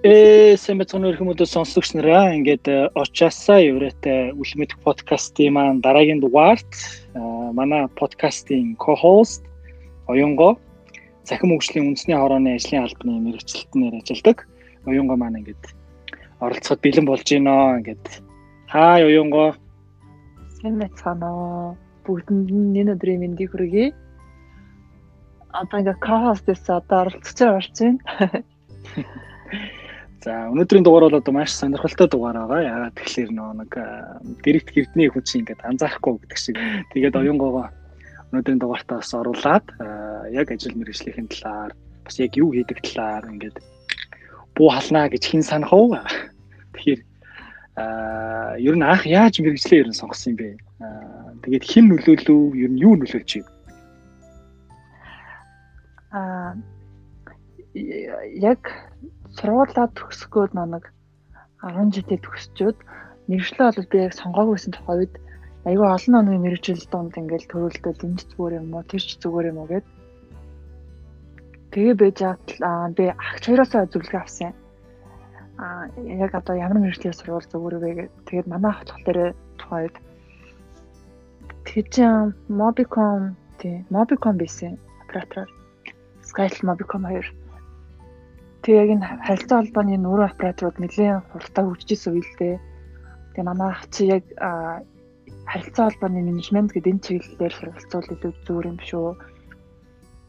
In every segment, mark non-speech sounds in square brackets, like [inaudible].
Э сэмбэцэн өрхөмөдө сонсогч нараа ингээд э, очаасаа еврэтэй үлмэт подкастын маань дараагийн дугаарт э, манай подкастын co-host Оюнго захим хөгжлийн үндэсний хорооны ажлын албаны мэрэгчлэлтнээр ажилладаг. Оюнго маань ингээд оролцоход бэлэн болж байна. Ингээд хаа Оюнго. Сэмбэцэнөө бүгдэнд нь энэ өдрийн мэндийг хүргэе. Одоо ингээд co-host-ээс одоо оролцож байгаа байна. [laughs] За өнөөдрийн дугаар бол одоо маш сонирхолтой дугаар байгаа. Яагаад тэгэхээр нөө нэг дэрэгт гэрдний чинь ингээд анзаарахгүй гэдэг шиг. Тэгээд оюунгоогоо өнөөдрийн дугаартаа бас оруулаад яг ажил мэргэжлийн талаар бас яг юу хийдэг талаар ингээд буу халнаа гэж хэн санах уу? Тэгэхээр аа ер нь анх яаж мэрэгжлээ ер нь сонгосон юм бэ? Тэгээд хэн нөлөөлөв? Ер нь юу нөлөөлж байна? Аа яг сургуулаа төгсгөөд нэг 10 жилдээ төгсчөөд мэрэгчлээ бол би яг сонгоогүйсэн тухайд айгүй олон оны мэрэгжил донд ингээл төрөлдөө дэмж зүгээр юм уу тэрч зүгээр юм уу гэд. Тэгээ байж аа би агч хоёроосоо зөвлөгөө авсан. Аа яг одоо ямар мэрэгжлийн сургууль зүгээр вэ гэд. Тэгээд манай ах болохоор тухайд чинь Mobicom тий Mobicom байсан оператор Skytel Mobicom хоёр Тэг яг энэ харилцаа холбооны нүүрэн операторууд нэлээд хурдтай хөгжижсэн үйл дээ. Тэгээ манай ах чи яг харилцаа холбооны менежмент гэдэг энэ чиглэлээр харилцуул илүү зүгээр юм шүү.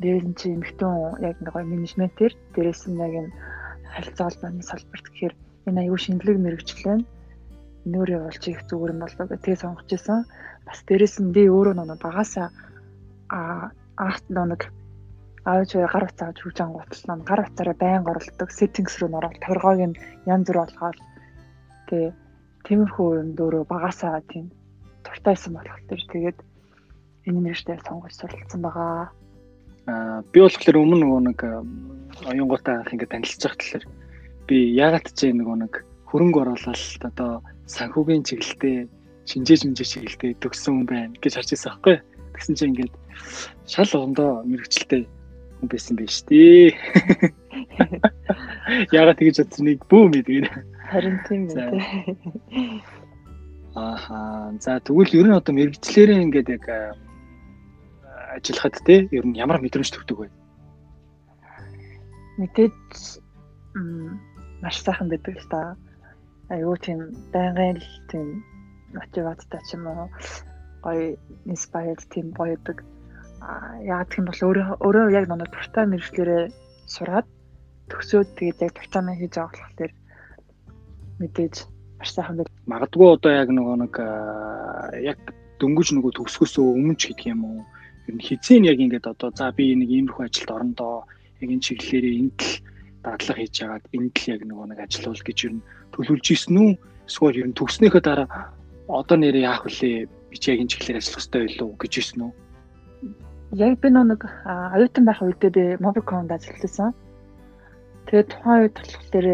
Дээрээс нь чи эмхтэн яг нэг гоё менежментээр дээрээс нь яг энэ харилцаа холбооны салбарт гэхээр энэ аюу шинэлэг мэрэгчлээ нүүрээ болж их зүгээр юм болоо гэх тэгээ сонгож исэн. Бас дээрээс нь би өөрөө нэг багасаа а арт нэг аавч гар утсаа авч хөгж ангуутлаа гар утсаараа байнга оролдог settings руу ороод торгойг нь янз бүр болгоод тий тиймэрхүү юм дөөрөө багасаа тийм туртайсан болох төр тэгээд нэртэй сонгож суралцсан байгаа. Аа би болохоор өмнө нөгөө нэг оюунгуутай анх ингээд танилцж байгаа талаар би яагаад ч нөгөө нэг хөрөнгө оруулалт одоо санхүүгийн чиглэлтэй шинжээч мэнжээ чиглэлтэй төгссөн хүн байна гэж харж ирсэн байхгүй. Тэгсэн чинь ингээд шал ондоо мэрэгчлээ хүн байсан байж тээ. [laughs] Яагаад тэгж бодсныг бүү мэдгэн. Харин тийм үү. Ааха. За тэгвэл ер нь одоо мэрэгчлэрээ ингээд яг ажиллахад те ер нь ямар мэдрэмж төрдөг вэ? Мэдээж маш сайхан байдаг л та. Айгуу тийм байнгын л тийм мотивацтай ч юм уу гоё инспайрд тийм боёдаг яагаад гэх юм бол өөрөө яг нэг дуртай мэрэгчлэрээ сураад төгсөөд тэгээд яг тагтаамаа хийж байгаа болохоор мэдээж маш сайхан байл. Магадгүй одоо яг нөгөө нэг яг дөнгөж нөгөө төгсгөөсөө өмнө ч гэдэг юм уу. Ер нь хизээ яг ингээд одоо за би нэг иймэрхүү ажилд орондоо яг энэ чиглэлээрээ энд л дадлага хийж яагаад энд л яг нөгөө нэг ажиллавал гэж ер нь төлөвлөж исэн үү? Эсвэл ер нь төгснөөхөө дараа одоо нэрээ яах вүлээ? Би ч яг энэ чиглэлээр ажиллах хэрэгтэй байлуу гэж исэн үү? Яг би нэг оюутан байх үедээ би Mobicom-д ажилласан. Тэгээд тухайн үед болохоор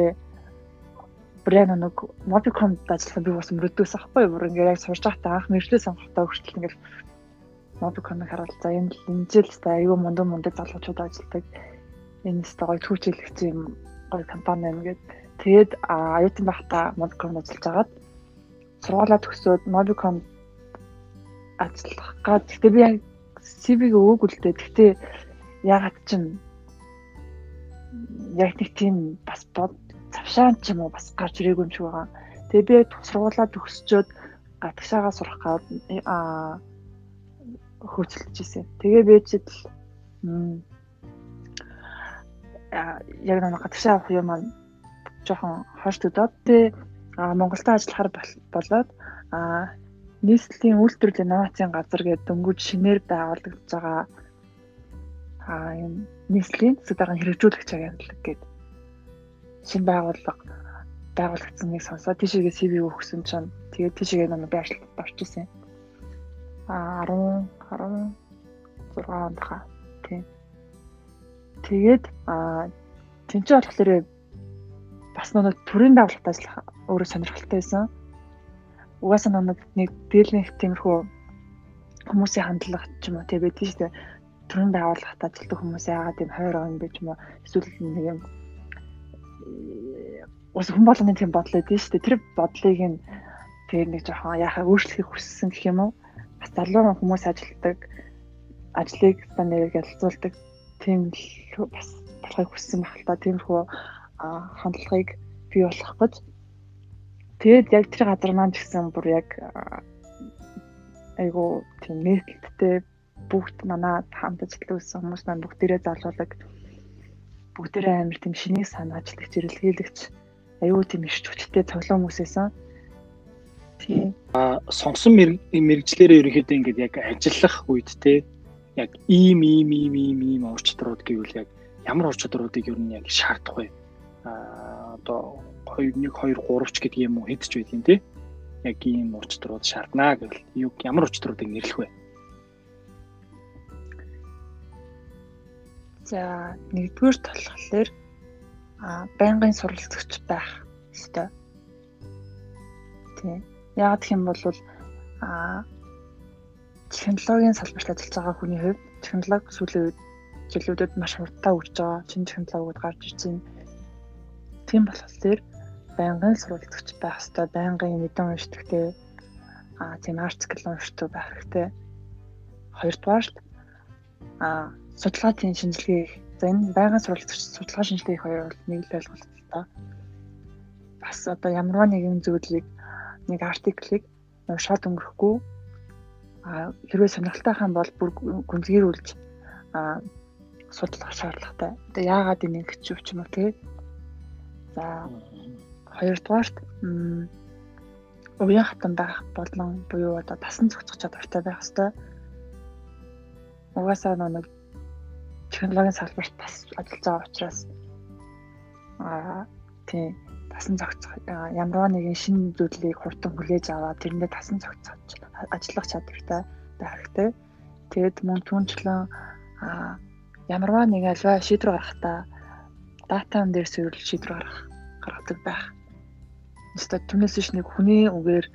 брэнд нэг Mobicom-д ажилласан би бас мөрөдөөс ахгүй юу. Ингээ яг сурж байхдаа анх мэржлээ сонгохдоо хүртэл ингээл Mobicom-ыг харуул за энэ инжээлстэй аюу мундаг мундаг залуучууд ажилладаг. Энэ өстой гоё түүчилэгч юм гоё компани юм гээд тэгээд оюутан байхдаа Mobicom-д ажиллаж агаад сургуулаа төгсөөд Mobicom ажиллах гад. Гэтэ би яг CV-г өөг үлдээ. Гэхдээ ягаад чинь яг нэг тийм бас бод завшаан ч юм уу бас гарч ирээгүй юм шиг байгаа. Тэгээ би сургуулаа төгсчөөд гадагшаага сурах гад аа хөөцөлж ирсэн. Тэгээ бэжэд яг нэг гадагшаа авах юм маань жоохон хойш төдөөд тэ Монголд ажиллахаар болоод а нийслэлийн үйлдвэрлэлийн инновацийн газар гэдэг дөнгөж шинээр байгуулагдж байгаа аа юм нийслэлийн засаг дарганы хэрэгжүүлэгч агентлаг гэдэг шинэ байгууллага байгуулагдсан нэг сонсоо тийшээгээ CV өгсөн чинь тэгээд тийшээгээ би ажилтнад орчихсон. Аа 10 16 онд хаа тийм. Тэгээд аа тэнцээ болохоор бас нэг төрийн байгууллагад ажиллах өөрөө сонирхолтой байсан угаасаа намайг нэг дийлэнх тиймэрхүү хүмүүсийн хандлага ч юм уу тий байдаг шүү дээ. Төрөнд байгууллагад ажилладаг хүмүүс яагаад тийм хойр бэ ч юм уу эсвэл нэг юм ус хүн болгоны тийм бодол өгдөө шүү дээ. Тэр бодлыг нь тэр нэг жоохон яхаа өөрчлөхийг хүссэн гэх юм уу? Бас залуу хүмүүс ажилтдаг ажлыг стандарыг ялцуулдаг тийм л бас болохыг хүссэн байх л та. Тиймэрхүү хандлагыг бий болох гэж. Тэгээд яг тэр газар маань гэсэн бүр яг айгу тийм нээлттэй бүгд манай хамт ажилласан хүмүүс маань бүгдээрээ залуулаг бүгдээрээ амар тийм шинийг санааж л хэрэглэгч аюу тийм ирч хүчтэй цоглон хүмүүс байсан. Тийм. А сонгосон мэрэгчлэрээ ерөнхийдөө ингээд яг ажиллах үед те яг ийм ийм ийм ийм ийм ур чадрууд гэвэл яг ямар ур чадруудыг ер нь яг шаардах вэ? А одоо 2 1 2 3 ч гэдэг юм уу хэд ч байдیں۔ те. Яг ийм ур чадрууд шаарднаа гэвэл юу ямар ур чадруудыг нэрлэх вэ? За нэгдүгээр толхолоор а байнгын суралцагч байх ёстой. Тийм. Яг гэх юм бол а технологийн салбарт ажиллаж байгаа хүний хувьд технологи сүүлийн үед жилүүдэд маш хурдтай үрж байгаа шинэ технологиуд гарч ирж байна. Тийм болохоор байнгын суралцагч байх ёстой, байнгын мэдэн уншдагтэй а тийм артикл уншдаг байх хэрэгтэй. Хоёрдугаарт а судалгаатын шинжилгээ их За энэ байнгын сурвалжлагч судалгаа шинжилгээ их хоёр бол нэг л ойлголттой. Бас одоо ямарваа нэгэн зүйлийг нэг артиклийг уншаад өнгөрөхгүй а хэрвээ сонирхолтой хаан бол бүр гүнзгийрүүлж а судлах шаардлагатай. Одоо яагаад энийг хичвч юм уу те? За хоёрдугаарт уян хатан байх болон буюу одоо тасан зохицох чадвартай байх хэвээр. Угаасаа нэг технологийн салбарт бас ажиллаж байгаа учраас аа тийм тасан зохицох ямар нэгэн шинэ зүйлийг хурдан хүлээж аваад тэрэндээ тасан зохицож ажиллах чадвартай байх хэрэгтэй. Тэгэд мөн түнчлэн аа ямарваа нэг альва шийдвэр гаргахдаа датан дээр суурил шийдвэр гаргах гаргадаг байх. Өөртөө түнээс ш нэг хүний үгээр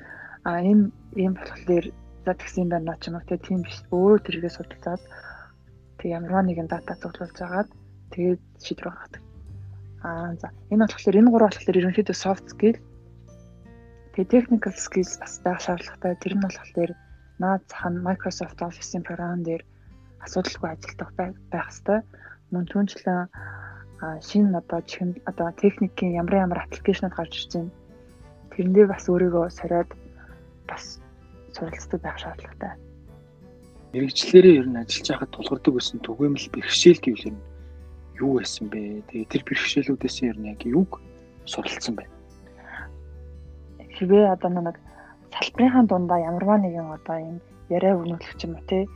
а энэ ийм болохоор за тэгсэн байна ч юм уу тийм биш өөрөө тэргээ судалцаад Тэг ямар нэгэн дата цуглуулж агаад тэгээд шийдвэр гаргадаг. Аа за энэ болохоор энэ гурав болохоор ерөнхийдөө soft skill тэгээд technical skills бас байх шаардлагатай. Тэр нь болохоор наад зах нь Microsoft Office-ийн програм дээр асуудалгүй ажилладаг байх хэвээр. Мөн түнчлэн шинэ одоо чихэн одоо техникийн ямар ямар аппликейшнуд гарч ирж байна. Тэрэн дээр бас өөрийгөө сориод бас суралцдаг байх шаардлагатай мэрэгчлэрээ ер нь ажиллаж байхад тулгардаг байсан түгээмэл бэрхшээл гэвэл ер нь юу байсан бэ? Тэгээ тэр бэрхшээлүүдээс ер нь яг юуг суралцсан бэ? Хэвээ одоо нэг салбарынхаа дундаа ямарваа нэгэн одоо юм яриа өгнүүлэх юм уу те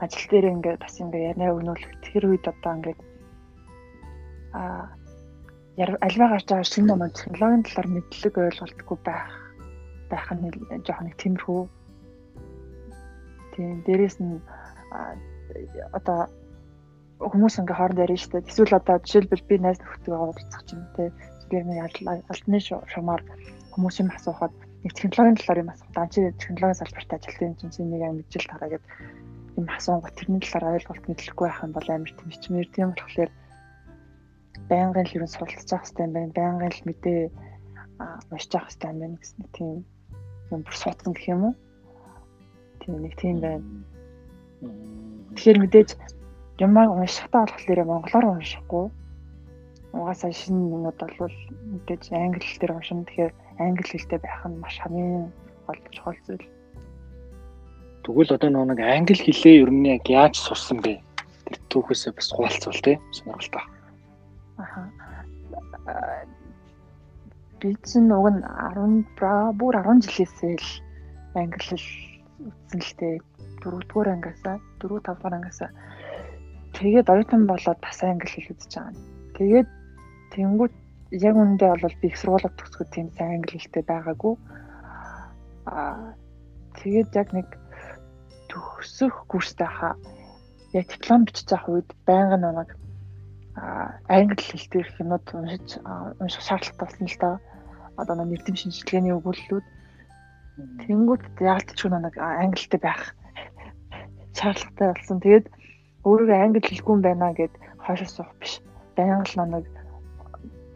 ажил дээр ингээд бас ингээд яриа өгнүүлэх тэр үед одоо ингээд а альва гарч байгаа шинэ номын технологийн талаар мэдлэг ойлголтгүй байх байх нь жоохон нэг тиймэрхүү Тийм дээрэс нь одоо хүмүүс ингээ хоорондоо ярина шүү дээ. Эсвэл одоо жишээлбэл би найз нөхдөйгөө уулзах чинь тий. Тэр нэг албаны шугамар хүмүүс юм асуухад нэг технологийн талаар юм асуух. Дан чи технологийн салбарт ажилладаг юм чинь нэг юм мэдэл тараа гэдэг юм асуунгот тэрний талаар ойлголт мэдлэхгүй байх юм бол амар тэмчмээр тийм болохоор байнгын л ерөн суралцах хэрэгтэй юм байна. Байнгын л мэдээ уншиж явах хэрэгтэй юм байна гэсэн тийм юм бүр суудсан гэх юм уу? Тийм нэг тийм байна. Тэгэхээр мэдээж юмаа уншихтаа болохоор монголоор уншихгүй. Угаасаа шинэ юмуд бол мэдээж англи хэлээр уншина. Тэгэхээр англи хэлтэй байх нь маш хамгийн гол чухал зүйл. Тэгвэл одоо нэг англи хэлээ ер нь яг яаж сурсан бэ? Тэр түүхээсээ бас хуваалцвал тий сонирхолтой. Аха. Би чинь уг нь 10 бүр 10 жилээсээ л англи хэл үтсэн л дээ. Дөрөвдүгээр ангиасаа, дөрөв тавдугаар ангиасаа тэгээд оюутан болоод бас англи хэл үзэж байгаа юм. Тэгээд тэнгууд яг үүндээ бол би их сургуулаа төгсгөө тийм сайн англи хэлтэй байгаагүй. Аа тэгээд яг нэг төгсөх курстай хаа яг диплом бичиж авах үед байнгын намайг англи хэлтэй юмуд уншиж унших шаардлагатай болсон л да. Одоо нэг нэвтэм шинжилгээний өгүүлэлүүд Тэнгүүд яалтч нэг англитэй байх шаардлагатай болсон. Тэгээд өөрийгөө англи хэлгүй юм байна гэд хойшоо суух биш. Байнга л нэг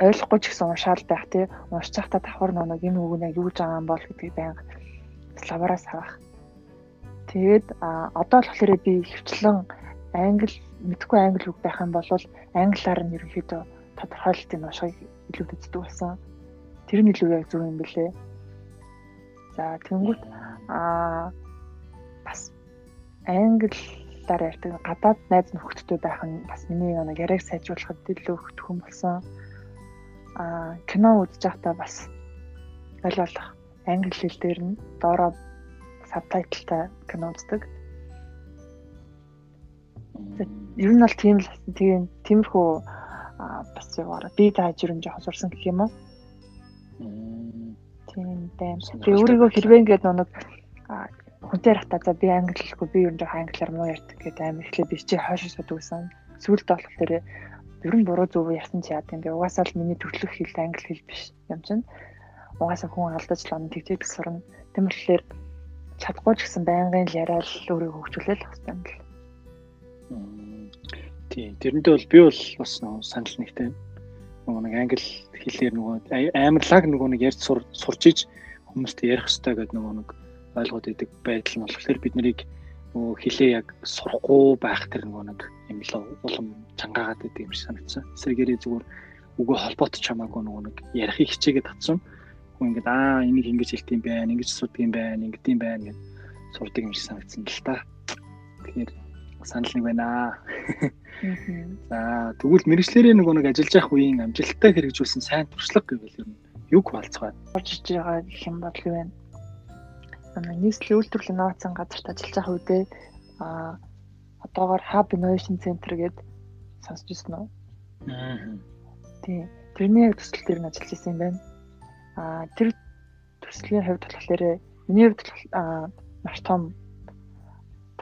ойлгохгүй ч гэсэн уншаал байх тий уншиж байхдаа давхар нэг энэ үг нь юу гэж байгаа юм бол гэдгийг байнга лавараас харах. Тэгээд а одоо л болохоор би хөвчлэн англи мэдхгүй англи үг байх юм бол англиар нь ерөнхийдөө тодорхойлолтын уншихыг илүү үздэг болсон. Тэр нь илүү яг зөв юм бэлээ. За тэнгүүт а бас англиар ярьдаг гадаад найз нөхдөдтэй байх нь бас миний нэг яриаг сайжруулахад илүү хөтгөн болсон а кино үзэж байхдаа бас аль болох англи хэл дээр нь доороо сабтайтлтай кино үздэг. Ер нь бол тийм л тийм тиймэрхүү бас яваараа би тааж ер нь жоохон сурсан гэх юм уу. Тийм байна. Би өөрийгөө хэрвээ ингээд нэг хүнтэй хата за би англи хэлэхгүй би ер нь жоохон англиар муу ярьдаг гэдэг амар ихлэ би чи хойш судаг гэсэн. Сүүлд болохоор ер нь буруу зөв ярьсан чи яа гэм бэ? Угаасаа л миний төрөлх хэл англи хэл биш юм чинь. Угаасаа хүн алдаж л он тэгжээд сурна. Болохоор чадахгүй ч гэсэн байнгын л яриад өөрийгөө хөгжүүлээл хэвчээ юм л. Тийм. Тэрнтэй бол би бол бас санал нэгтэй. Нөгөө нэг англи хэлээр нөгөө амарлаг нөгөө нэг ярьж сурч иж хүмүүст ярих хэрэгтэй гэдэг нөгөө нэг ойлгоод идэг байдал нь болохоор бид нарыг нөгөө хэлээ яг сурахгүй байх тэр нөгөө нэг юм л улам чангаагаад идэг юм шиг санагдсан. Эсвэргээрээ зүгээр үгүй холбоотой ч хамаагүй нөгөө нэг ярихыг хичээгээд татсан. Хүн ингээд аа энийг ингэж хэлт юм байна, ингэж асуудаг юм байна, ингэд юм байна гэд сурдаг юм шиг санагдсан л та. Тэгэхээр санал нэг байна аа. За тэгвэл мэрэгчлэрээ нөгөө нэг ажиллаж явах үеийн амжилттай хэрэгжүүлсэн сайн туршлага гэвэл ер нь юг болцгоо. Орж иж байгаа гэх юм бол юу вэ? нийслэлийн үйлдвэрлэлийн инновацийн газарт ажиллаж байгаа үедээ а одоогоор Hub Innovation Center гэдэг сонсч ирсэн үү? Аа. Тийм. Тэрний төсөл дээр нь ажиллаж ирсэн юм байна. А тэр төслийн хувьд болохоор миний хувьд маш том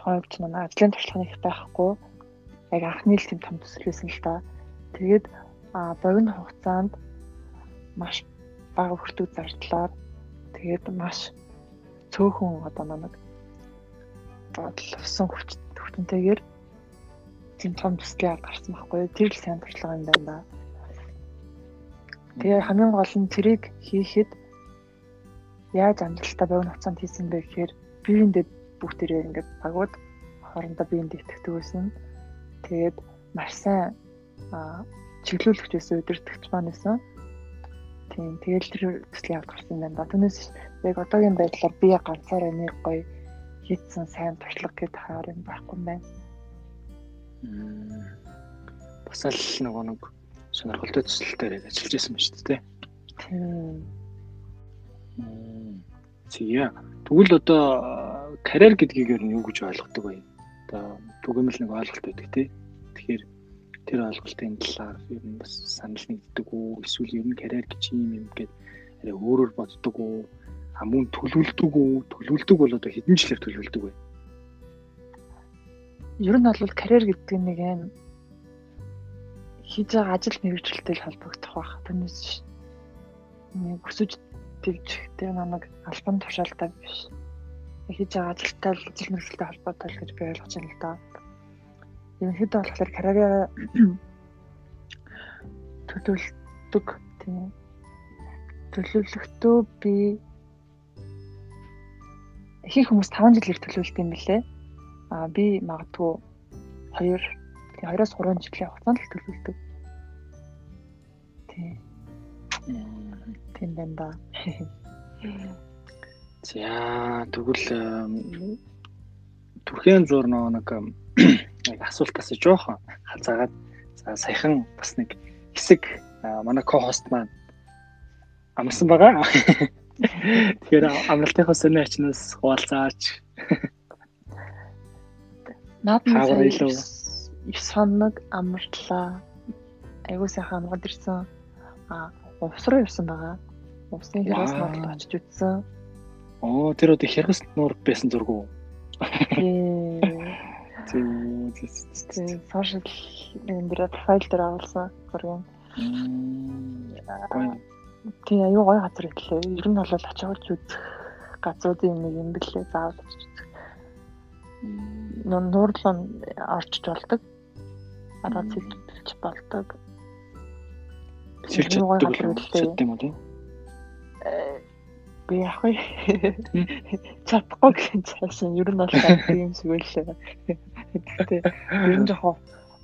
тохиолдож байна. Ажлын туршлагын их байхгүй. Яг анхны л тийм том төсөл байсан л та. Тэгээд а богино хугацаанд маш бага өртөг зардлаар тэгээд маш цөөхөн одоо нэг бодловсон хүч хүчнтэйгээр тийм том төслийн ард гарсан байхгүй тэр л сайн туршлага юм байна да. Тэгээ хамгийн гол нь тэрийг хийхэд яаж амжилттай бовн хугацаанд хийсэн бэ гэхээр биеиндээ бүгдээрээ ингээд багууд хоорондоо биеинд итгэдэг байсан. Тэгээд маш сайн чиглүүлэгч байсан өдөртөгч маань байсан. Тийм тэгэл тэр төслийн авд гарсан юм байна. Түүнээс яг одоогийн байдлаар би ганцаараа нэг гоё хийсэн сайн туршлага гэд хаар юм байхгүй юм байна. Бас л нөгөө нэг сонирхолтой төсөл дээр ажиллаж байсан ба шүү дээ. Тийм. Зя. Тэгвэл одоо карьер гэдгийг ер нь юу гэж ойлгодог вэ? Одоо түгээмэл нэг ойлголт байдаг тий. Тэгэхээр тэр ойлголтын талаар ер нь бас санал нэгддэг үү? Эсвэл ер нь карьер гэж юм юм гээд арай өөрөөр боддог уу? Мөн төлөвлөдөг үү? Төлөвлөдөг бол одоо хэдэн жилээр төлөвлөдөг вэ? Ер нь бол карьер гэдэг нэг юм хийж байгаа ажил мэргэжилтэй холбогдох байх. Түүнээс нэг өсөж тэгжтэй намайг албан тушаалтай биш. Хийж байгаа ажилтай л ажил мэргэжилтэй холбоотой л гэж би ойлгож байна л да. Ерөнхийдөө болохоор карьераа [clears throat] төлөвлөдөг тийм төлөвлөхдөө би ихэнх хүмүүс 5 жилээр төлөвлөлт юм бэлээ. Аа би магадгүй 2 2-оос 3 жилийн хугацаанд л төлөвлөдөг. Тий. Тийм байна да. За тэгвэл түрхэн зур нэг асуулт асууж жоохон хазаагаад за саяхан бас нэг хэсэг манай ко-хост маань амарсан байгаа. Тэгэхээр амралтынхаа сони ачнаас хуваалцаач. Наад нь 9 хоног амарлаа. Айгуу сайхан амгад ирсэн. А увс руу явсан байгаа. Увсын хязгаас нуур очиж үзсэн. Оо тэр одоо хязгаас нуур байсан зург уу? Тийм. [laughs] Тийм. Сошиал энэ профайл дээр гурван. Гоё Тийм аюу гой газар итлээ. Ер нь бол очиод үзэх газруудын нэг юм бэлээ заавал очиж үзэх. Нуурлон орчиж болдог. Араа цэвэрлж болдог. Сэлж чаддаг юм тийм? Би яг вэ чадахгүй гэх цаашаа ер нь бол юм шиг үлээ. Гэтэ ер нь жоохон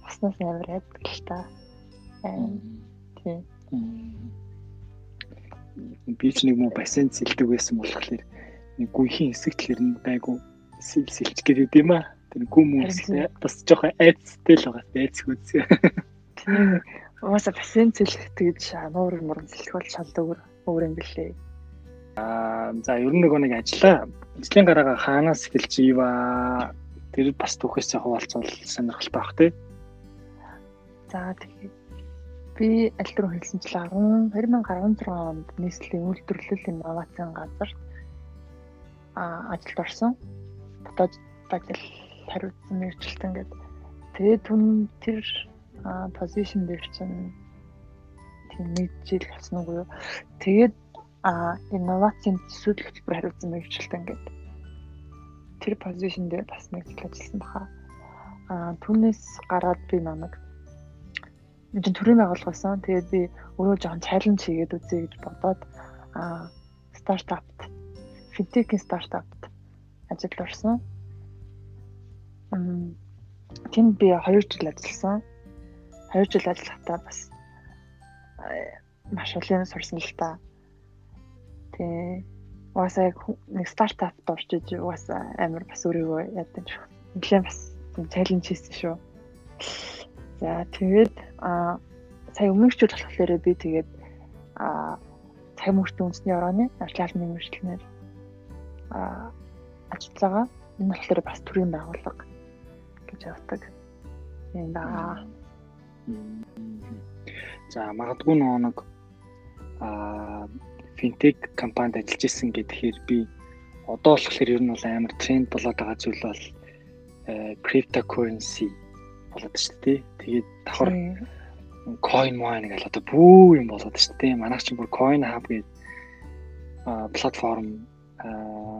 баснаас амар айдаг л та. Тийм. Би ч нэг муу бассейн сэлдэг байсан болохоор нэг гүйхийн хэсэг талэр нь байгу сэл сэлч гэдэг юм аа. Тэр гүм үстэй бас жоохон айцтай л байгаа. Айц хүзээ. Тийм. Угаасаа бассейн сэлэх тэгж нуур муран сэлэх бол шал өөр өөр юм билээ. Аа за ер нь нөгөө нэг ажиллаа. Ажлын гараагаа хаанаас эхэлж иваа тэр бас түүхээсээ хуваалцвал сонирхолтой байх тий. За тэгээд би аль руу хэлсэн чил 10 2016 онд нийслэлийн үйлдвэрлэл инновацийн газарт а ажилд орсон. Дотоод ажил хариуцсан мэрэгчлэн гэдэг. Тэгээд түн тэр позишн дээр чинь жил болсон уу юу. Тэгээд а инновацийн төсөөлөх хөтөлбөр хариуцсан мэрэгчлэлтэй ингээд тэр позишн дээр бас нэг жил ажилласан баха. А түүнээс гараад би намайг энэ төрийн байгууллагасан. Тэгээд би өөрөө жоохон чаленж хийгээд үзье гэж бодоод а стартапт финтекийн стартапт ажилд орсон. Тэнд би 2 жил ажилласан. 2 жил ажиллахдаа бас маш олон сурсан л та. Тий. Угаасаа нэг стартапт орчиж угаасаа амар бас өөрийгөө яадаг шүү. Нэлээд бас чаленж хийсэн шүү. За тэгээд а сая өмнөгчүүд болохоор би тэгээд а цаг мөртөө үндэсний орооны арчлалны мөрчлөнээр а ажиллагаа энэ болохоор бас төрийн байгууллага гэж явдаг. Тийм да. За магадгүй нэг а финтек компанид ажиллаж исэн гэхээр би одоо болохоор ер нь бол амар тренд болоод байгаа зүйл бол cryptocurrency болоод шүү дээ. Тэгээд давхар coin mine гэл одоо бүх юм болоод шүү дээ. Манайх ч бүр coin hub гэдэг платформ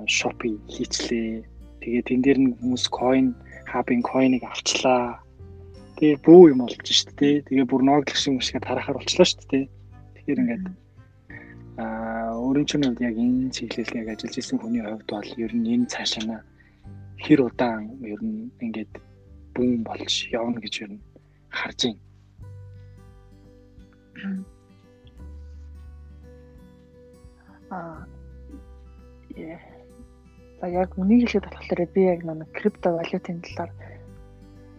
Shopee хийчлээ. Тэгээд тэн дээр нь хүмүүс coin hub-ын coin-ыг авчлаа. Тэгээ бүх юм болж шүү дээ. Тэгээ бүр ноглох шиг шиг тарахаар болчлоо шүү дээ. Тэгэхээр ингээд Аа өөрийн чинь хувьд яг энэ чиглэлээр ажиллаж исэн хүний хувьд бол ер нь энэ цаашаа хэр удаан ер нь ингээд бүүн болж явна гэж ер нь харж байна. Аа яа. За яг үнийг хэлэхэд болохоор би яг нэг крипто валютын талаар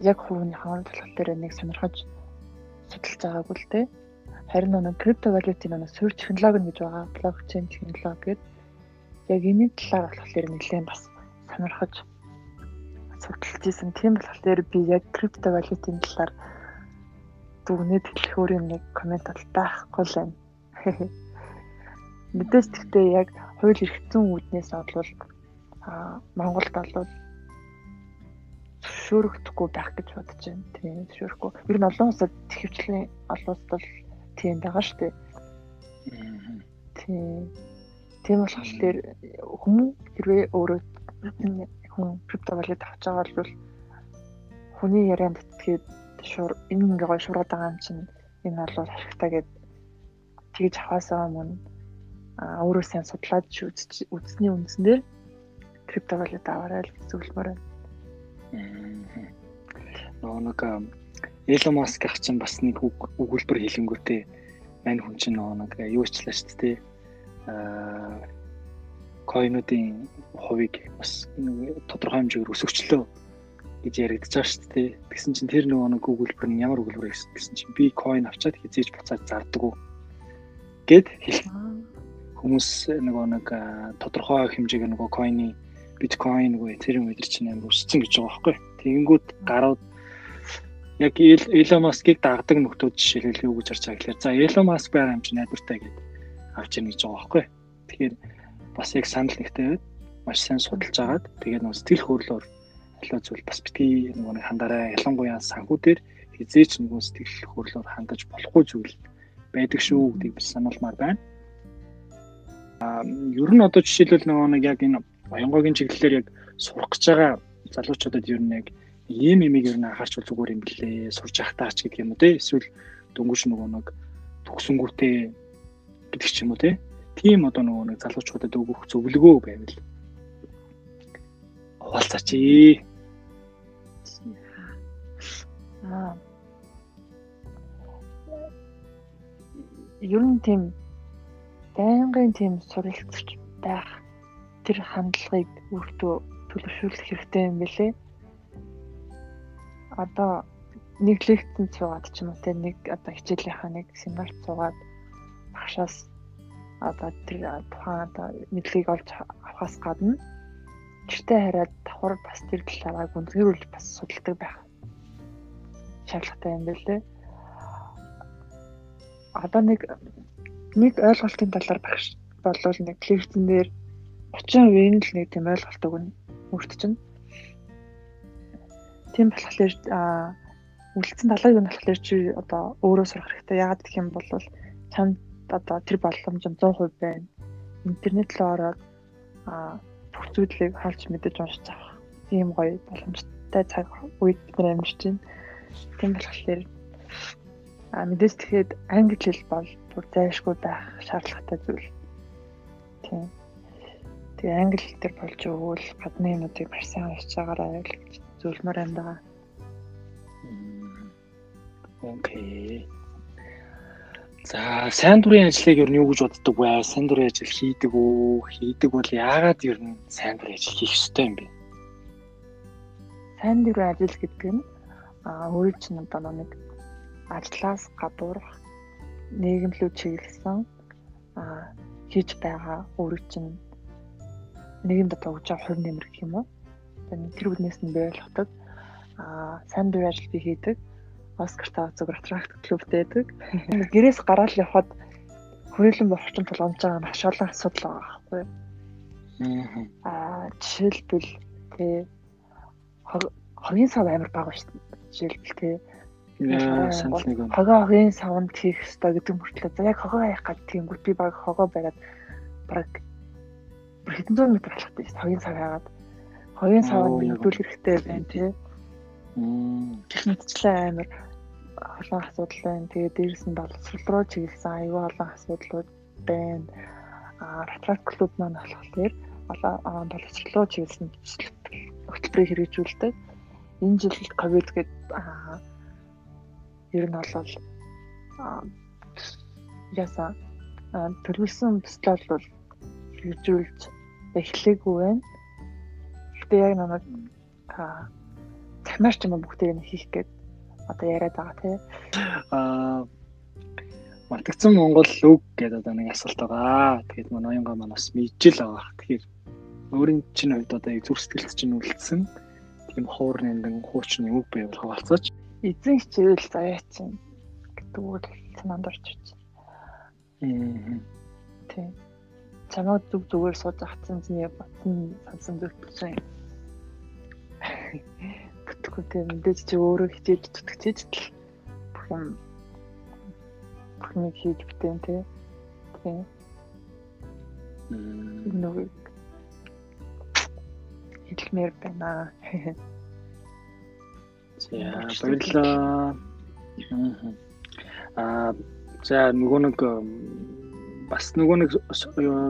яг хувийн хаан болохоор нэг сонирхож судалж байгаагүй л дээ. Харин нэг криптовалютын нэг суурь технологи гэж байгаа. Блокчейн технологи гэдэг. Яг энэ талаар болохоор нэлээд бас сонирхож судалж исэн. Тийм болохоор би яг криптовалютын талаар дүгнээд хэлэх өөрийн нэг комент бол байхгүй л байна. [laughs] Мэдээж гэхдээ яг хууль эрхцэн үүднээс олвол а Монголд бол зөвшөөрөгдөхгүй байх гэж бодож байна. Тийм зөвшөөрөхгүй. Ер нь олон улсад хөвчлийн олон улсад бол тийм байгаа шүү дээ. Тийм. Тийм болохоор хүмүүс хэрвээ өөрөө хүн криптовалют авч байгаа бол хүний ярианд итгэхэд шур энэ ингээ гой шураад байгаа юм чинь энэ бол ашигтай гэд тэгж аваасаа мөн өөрөө сайн судлаад үзсний үндсэн дээр криптовалют аваарай л зөвлөмөр байна. Нөгөө нэг Elon Musk ах чинь бас нэг өгүүлбэр хэлэнгүүтээ мань хүн чинь нөгөө нэг юу ичлээ шүү дээ. Аа койнуудын хувийг бас тодорхой хэмжээгээр өсөвчлөө гэж яригдж байгаа шүү дээ. Тэгсэн чинь тэр нөгөө нэг өгүүлбэр нь ямар өгүүлбэр гэсэн чинь би coin авчаад хизээж буцаад зардаг уу гэд хэл. Хүмүүс нөгөө нэг тодорхой хэмжээгээр нөгөө coin-ы биткойн нөгөө этериум өдр чинь амар өссөн гэж байгаа байхгүй. Тэгэнгүүт гарууд яг Elon Musk-ыг дагдаг нөхдүүд жишээлбэл юу гэж харж байгаа гэхээр за Elon Musk байр хэмжээ найдвартай гэдэг авч ийн гэж байгаа байхгүй. Тэгэхээр бас яг санал нэгтэй байд маш сайн судалж агаад тэгээд нөө сэтгэл хөдлөлөөр аливаа зүйл бас битгий нөгөө нэг хандараа ялангуяа санхүү дээр хизээч нөгөө сэтгэл хөдлөлөөр хандаж болохгүй зүйл байдаг шүү гэдгийг бас сануулмаар байна. Аа ер нь одоо жишээлбэл нөгөө нэг яг энэ Баянгогийн чиглэлээр яг сурах гэж байгаа залуучуудад ер нь яг ийм имийг ер нь анхаарч зүгээр юм блэ сурж ахтаач гэдэг юм уу те эсвэл дөнгөж нөгөө нэг төгсөнгүүтээ гэдэг ч юм уу тийм одоо нөгөө нэг залуучуудад өгөх зөвлөгөө байвал хуваалцаач. Аа. Ер нь тийм байнгын тийм суралцж байх тэр хандлагыг өөртөө төлөвшүүлэх хэрэгтэй юм билэ. Одоо нэг лекцэнд суугаад ч юм уу те нэг одоо хичээлийнхаа нэг семинарт суугаад багшаас одоо тэр тухайн одоо мэдлэгийг олж авахаас гадна гэртээ хараад давхар бас тэр талаараа гүнзгийрүүлж бас судалдаг байх шаардлагатай юм билээ. Одоо нэг нэг ойлголтын талаар багш болвол нэг лекцэн дээр 30% нь л нэг тийм ойлголт өгнө өөрт чинь. Тийм болохоор үлдсэн талааг нь болохоор чи одоо өөрөө сурах хэрэгтэй. Яагаад гэх юм бол чамд одоо тэр боломж нь 100% байна. Интернет руу ороод а бүх зүйлийг харж мэдэж уншиж авах. Тийм гоё боломжтой цаг үед бид нар амьдарч байна. Тийм болохоор а мэдээж тэгэхэд англи хэл бол бүр зайлшгүй байх шаардлагатай зүйл. Тийм. Тэгээ англи хэл дээр болж өгвөл гадны юмнуудыг маш сайн уншиж байгаарай гэж зөвлөмөр юм даа. Окей. За сайн дурын ажлыг ер нь юу гэж боддог вэ? Сайн дурын ажил хийдэг үү? Хийдэг бол яагаад ер нь сайн дурын ажил хийх ёстой юм бэ? Сайн дурын ажил гэдэг нь аа өөрөө чинь одоо нэг ажлаас гадуурх нийгэмлүү чиглэсэн аа хийж байгаа өөрөө чинь нэгэнд одоо өгж байгаа хувь нэмэр гэх юм уу? Тэр үднээс нь бий болгодог аа сайн дурын ажил би хийдэг Оскар тав зүгээр аттракт клубтэй байдаг. [laughs] Гэрээс гараад явхад хүрээлэн бохчин тулгамж байгаа маш олон асуудал байгаа байхгүй юу? Аа жишээлбэл тий хогийн сав амар бага шүү дээ. Жишээлбэл тий хогоо хогийн савнд хийх хэрэгтэй гэдэг мөртлөө за яг хогоо яах гэж тиймгүүт би баг хогоо бариад баг хэдэн зуун метр алхах гэж хогийн сав яагаад хогийн савнд нэгдүүл хэрэгтэй байна тий. Гэх мэтчлээ амар олон асуудал байна. Тэгээ дээрэс нь боловсрол руу чиглэсэн аюул олон асуудлууд байна. А Ратрат клуб маань болохоор олон боловсрол руу чиглэсэн хөтөлбөрийг хэрэгжүүлдэг. Энэ жил ковид гээд ер нь бол яса төлөвлөсөн төслөл бол хэрэгжүүлж эхлэегүй байна. Гэтэ яг намайг захимаарч юм бүгдийг нь хийх гээд одоо яриад байгаа тий. Аа Матгцсан Монгол үг гэдэг одоо нэг асуулт байгаа. Тэгээд манай оюунгаа маань бас мэджил байгаа. Тэгэхээр өөрийн чинь хувьд одоо зүрх сэтгэлд чинь үлдсэн тийм хуур нэмдэн хуучны үг байвал хаваалцаач. Эзэн хичээл заяа чинь гэдэг үг санаанд орж ирж байна. Тийм. Чамаа зүг зүгээр сууж ахсан зэний батн сансан зүгтсэн бүтгэхгүй тийм мэдээж чи өөрөө хичээж зүтгэж л бүх юм бүх нэг хийж битэн тий. Тийм. Нүг хэлмээр байна. За баярлалаа. Аа за нөгөө нэг бас нөгөө нэг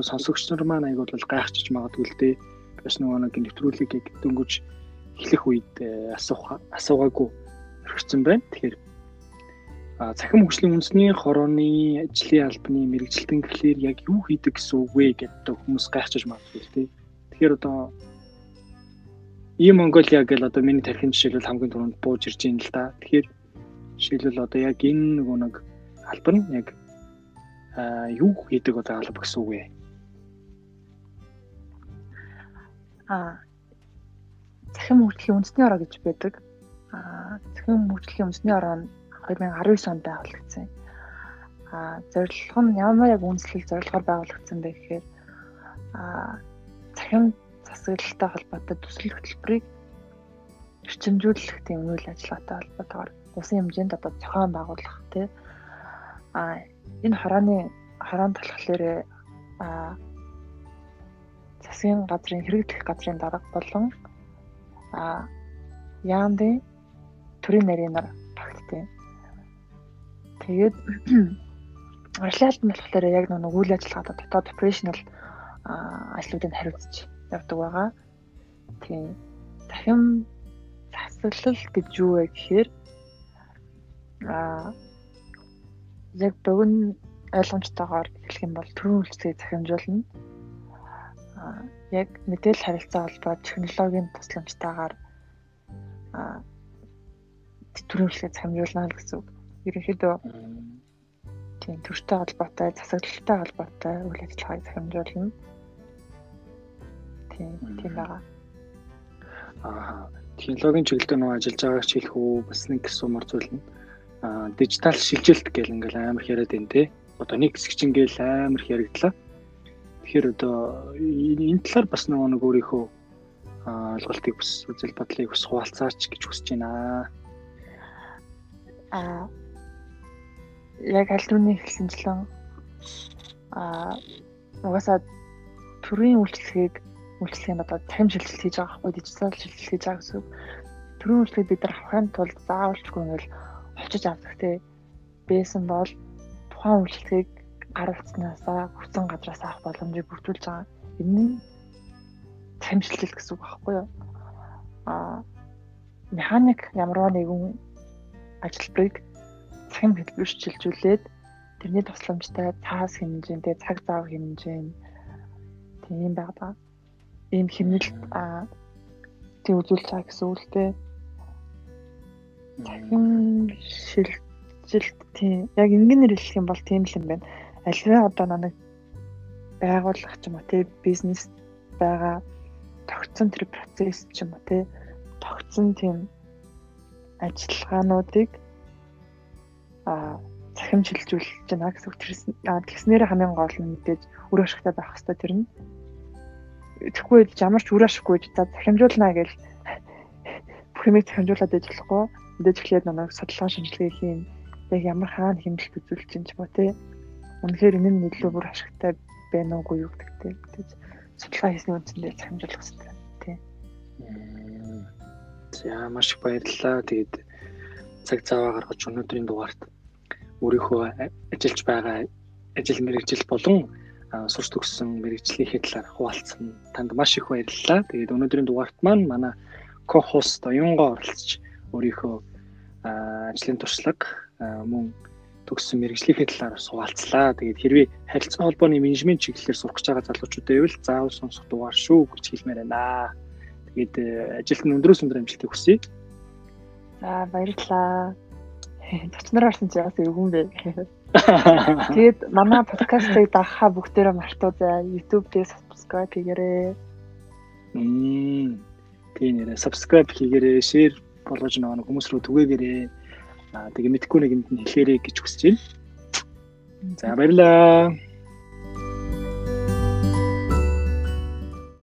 сонсогч нар маань айгуул гайхчихж магадгүй л дээ. Бас нөгөө нэг нэвтрүүлгийг дөнгөж эхлэх үед э, асуух асуугаагүй орхисон байна. Тэгэхээр цахим хөгжлийн үндэсний хорооны ажлын албаны мэрэгжилтэн гэхлээр яг юу хийдэг гэсэн үг вэ гэдэг хүмүүс гайхчихж магадгүй тий. Тэгэхээр одоо ийм Монголиа гэл одоо миний тархин жишээлбэл хамгийн түрүүнд бууж ирж байна л да. Тэгэхээр жишээлбэл одоо яг энэ нөгөө нэг албар нь яг юу хийдэг одоо алба гэсэн үг вэ? Аа Цахим хөгжлийн үндэсний ороо гэж байдаг. Аа цахим хөгжлийн үндэсний ороо нь 2019 онд байгуулагдсан. Аа зорилго нь ямар яг үндэслэл зорилгоор байгуулагдсан бэ гэхээр аа цахим засаглалтай холбоотой төсөл хөтөлбөрийг эрчимжүүлэх тийм үйл ажиллагаатай холбоотойгоор усан хэмжээнд одоо зохион байгуулах тий а энэ хорооны хороонд болохоор а засгийн газрын хэрэглэх газрын дарга болон а яамдын төрийн нарийнаар багтдیں۔ Тэгээд Ажлын албан болохоор яг нэг үйл ажиллагаа дотоод operational ажлуудыг хариуцж явдаг байгаа. Тийм. Дахин засаглал гэж юу вэ гэхээр аа яг богино ойлгомжтойгоор хэлэх юм бол төрийн үйлчлэгийг захимжуулна. Аа яг мэдээлэл харилцаа холбоо технологийн тусламжтайгаар аа төрийн үйлчлэгийг захимжуулна гэсэн үг. Ерөнхийдөө тийм төртэй холбоотой, засаглалтай холбоотой үйл ажиллагааг захимжуулна. Тийм, тийм байгаа. Аа, технологийн чиглэлд нөө ажиллаж байгаа ч хэлэх үү бас нэг сумар зүйл нь дижитал шилжилт гэл ингээл амар яриад байна те. Одоо нэг хэсэг чинь ингээл амар яригдлаа. Тэгэхээр одоо энэ талаар бас нөгөө нэг өөрийнхөө ойлголтыг бас үзэл бодлыг бас хуваалцаач гэж хүсэж байна. Аа яг аль түрүүний хэлсэнчлэн аа угаасаа төрийн үйлчлэгийг үйлчлэгийн одоо тайм шилжилт хийж байгаа байхгүй дижитал шилжилт хийж байгаа гэсэн. Төрийн үйлчлэгийг бид нар авахын тулд заавалчгүй ингээл очиж авдаг те. Бэсэн бол тухайн үйлчлэгийг гар утаснасаа хүсэн газраас авах боломжийг бүрдүүлж байгаа. Энэ нь шилжилт гэсэн үг байхгүй юу? Аа механик ямарваа нэгэн ажилбарыг цахим хэлбэрчилжүүлээд тэрний тусламжтай цаас хэмжээндээ цаг зав хэмжээ тийм байгаа. Ийм хэмнэлт а тийм үзүүлж байгаа гэсэн үг л дээ. Цахим шилжилт тийм яг ингээнээр хэлэх юм бол тийм л юм байна. Аливаа одоо нэг байгууллага ч юм уу тийм бизнес байгаа тогтсон тэр процесс ч юм уу тийм тогтсон тийм ажиллагаануудыг захим шилжүүлж байна гэсэн үг. Тэгснээр хамгийн гол нь мэдээж үр ашигтай байх хэрэгтэй тэр нь. Тэгэхгүй ямар ч үр ашиггүй за захимжуулна гэж [laughs] бүх юмыг захимжуулаад ажиллахгүй мэдээж эхлээд нэг судалгаа шинжилгээ хийн яг ямар хаана хэмжилт үзүүлж чинь ба тээ үнэхээр энэ нь илүү бүр ашигтай байна уугүй юу гэдэг тээ судалгаа хийсний үндсэндээ захимжуулах хэрэгтэй тий. За маш их баярлалаа. Тэгээд цаг цаваа гаргаж өнөөдрийн дугаарт өөрийнхөө ажиллаж байгаа ажил мэргэжил болон сурч төгссөн мэрэгжлийнхээ талаар хуваалцсан танд маш их баярлалаа. Тэгээд өнөөдрийн дугаарт маань манай ко-хост оюунгаа оролцож өөрийнхөө ажлын туршлага мөн төгссөн мэрэгжлийнхээ талаар хуваалцлаа. Тэгээд хэрвээ харилцан холбооны менежмент чиглэлээр сурах гэж байгаа залуучуудаа ивэл заавал сонсох дугаар шүү гэж хэлмээр байна. Тэгээд ажилд нь өндрөөс өндөр амжилтыг хүсье. За баярлалаа. [laughs] Зочноор орсон чи яасан өвгөн бэ. [laughs] Тэгээд манай подкастыг дагахаа бүгдээрээ мартаоцай. YouTube дээр subscribe хийгээрэй. Мм. Тийм нэрээ subscribe хийгээрэй, share болгож нөгөө хүмүүс рүү түгээгээрэй. Аа тэгээ мэдхгүй нэг юмд нь хэлэхээрэй гэж хүсэж байна. За баярлалаа.